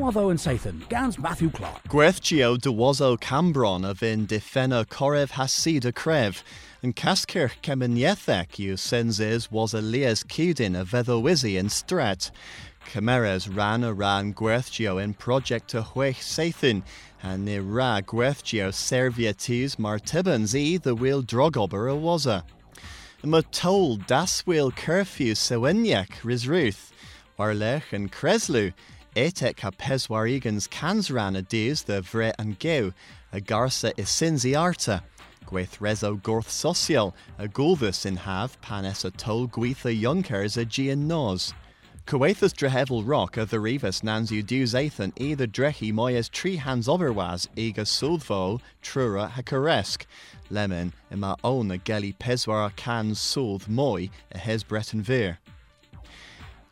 Waddo and Sathan, Gans Matthew Clark. Gwerthgio de wazo Cambron of in defena Korev hasi de Krev, and Kaskirch Kemeniethek you senzes was Elias Kudin a Vedowizi in Strat. Cameras ran around Gwerthgio in project to Huech Sathan, and ne ra Gwerthgio servietes martibans e the wheel drogober a waza. Ma told das wheel curfew sewinyak risruth, warlech and Kreslu, Etek ha peswarigans cansran a dies the vre and geu, a garsa isinzi arta. Gweith rezo gorth social, a gulvus in have panes a tol gweitha yonkers a gian nos. Coethus drehevel rock a the rivas nanzu dus athan e the drechi moyes tree hands overwas ega sulvo trura hacaresk. Lemon ima own a gelly peswar can sulv moy a hes breton vir.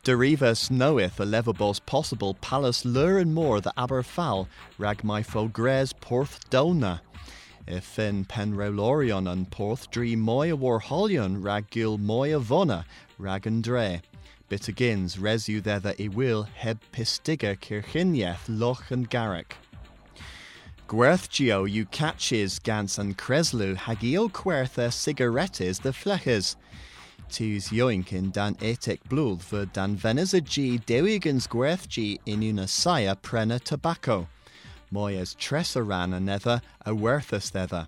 Derivas knoweth a levabos possible palace lure and more the aber foul rag my fogres porth dona. If in penrolorion and porth dri moya warholion rag gil moya vona rag and dre. Bit resu thither i will heb pistiga kirchinieth loch and garrick. Gwerthgio you catches gans and creslu hagio quertha cigarettes the fleches. Tus joinkin dan etek blúð for dan veneza g dewigans gwerthg in una saya prena tobacco. Moyes tresaran another a werthus thither.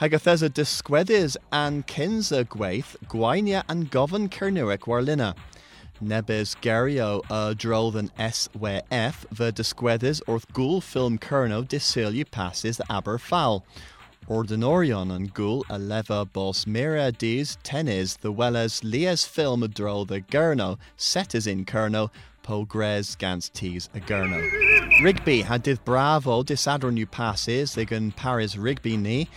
Hagathesa disquedis an kinza gwaith gwainia and govern kernuic warlina. Nebes Gario a drolden S we F the disquedis orth gul film kerno disilu passes the aber foul. Ordinorion and gul a bos mira dis tenis the welles lias film drol the gurno setis in kerno pogres gans tees a gurno. Rigby had bravo disadron new passes gan Paris Rigby ni.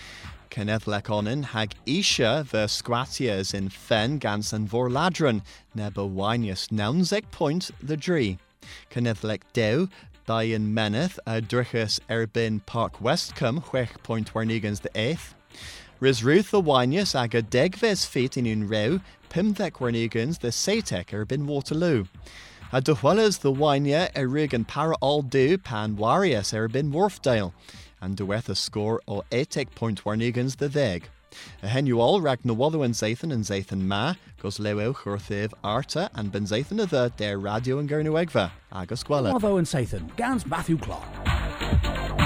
Kenneth Leconin hag Isha the squatias in Fen gans and Vorladron nebo winius nounzek point the dree. Kenneth Lec Dew Dian Meneth a Drichus Erbin Park Westcombe Huech Point Warnigans the eighth. Ris Ruth the winius ag a degves feet in un rew Pimthek Warnigans the Satek Erbin Waterloo. A duhuelas the winia erig and para all do pan warius Erbin Wharfedale and dueth a score o etek point warnigans the veg. A hen you all rag nawallu and Zathan and Zathan ma, gos churthiv arta and ben Zathan the der radio and gernuegva, agus gwala. Waddo and Zathan, Gans Matthew Clark.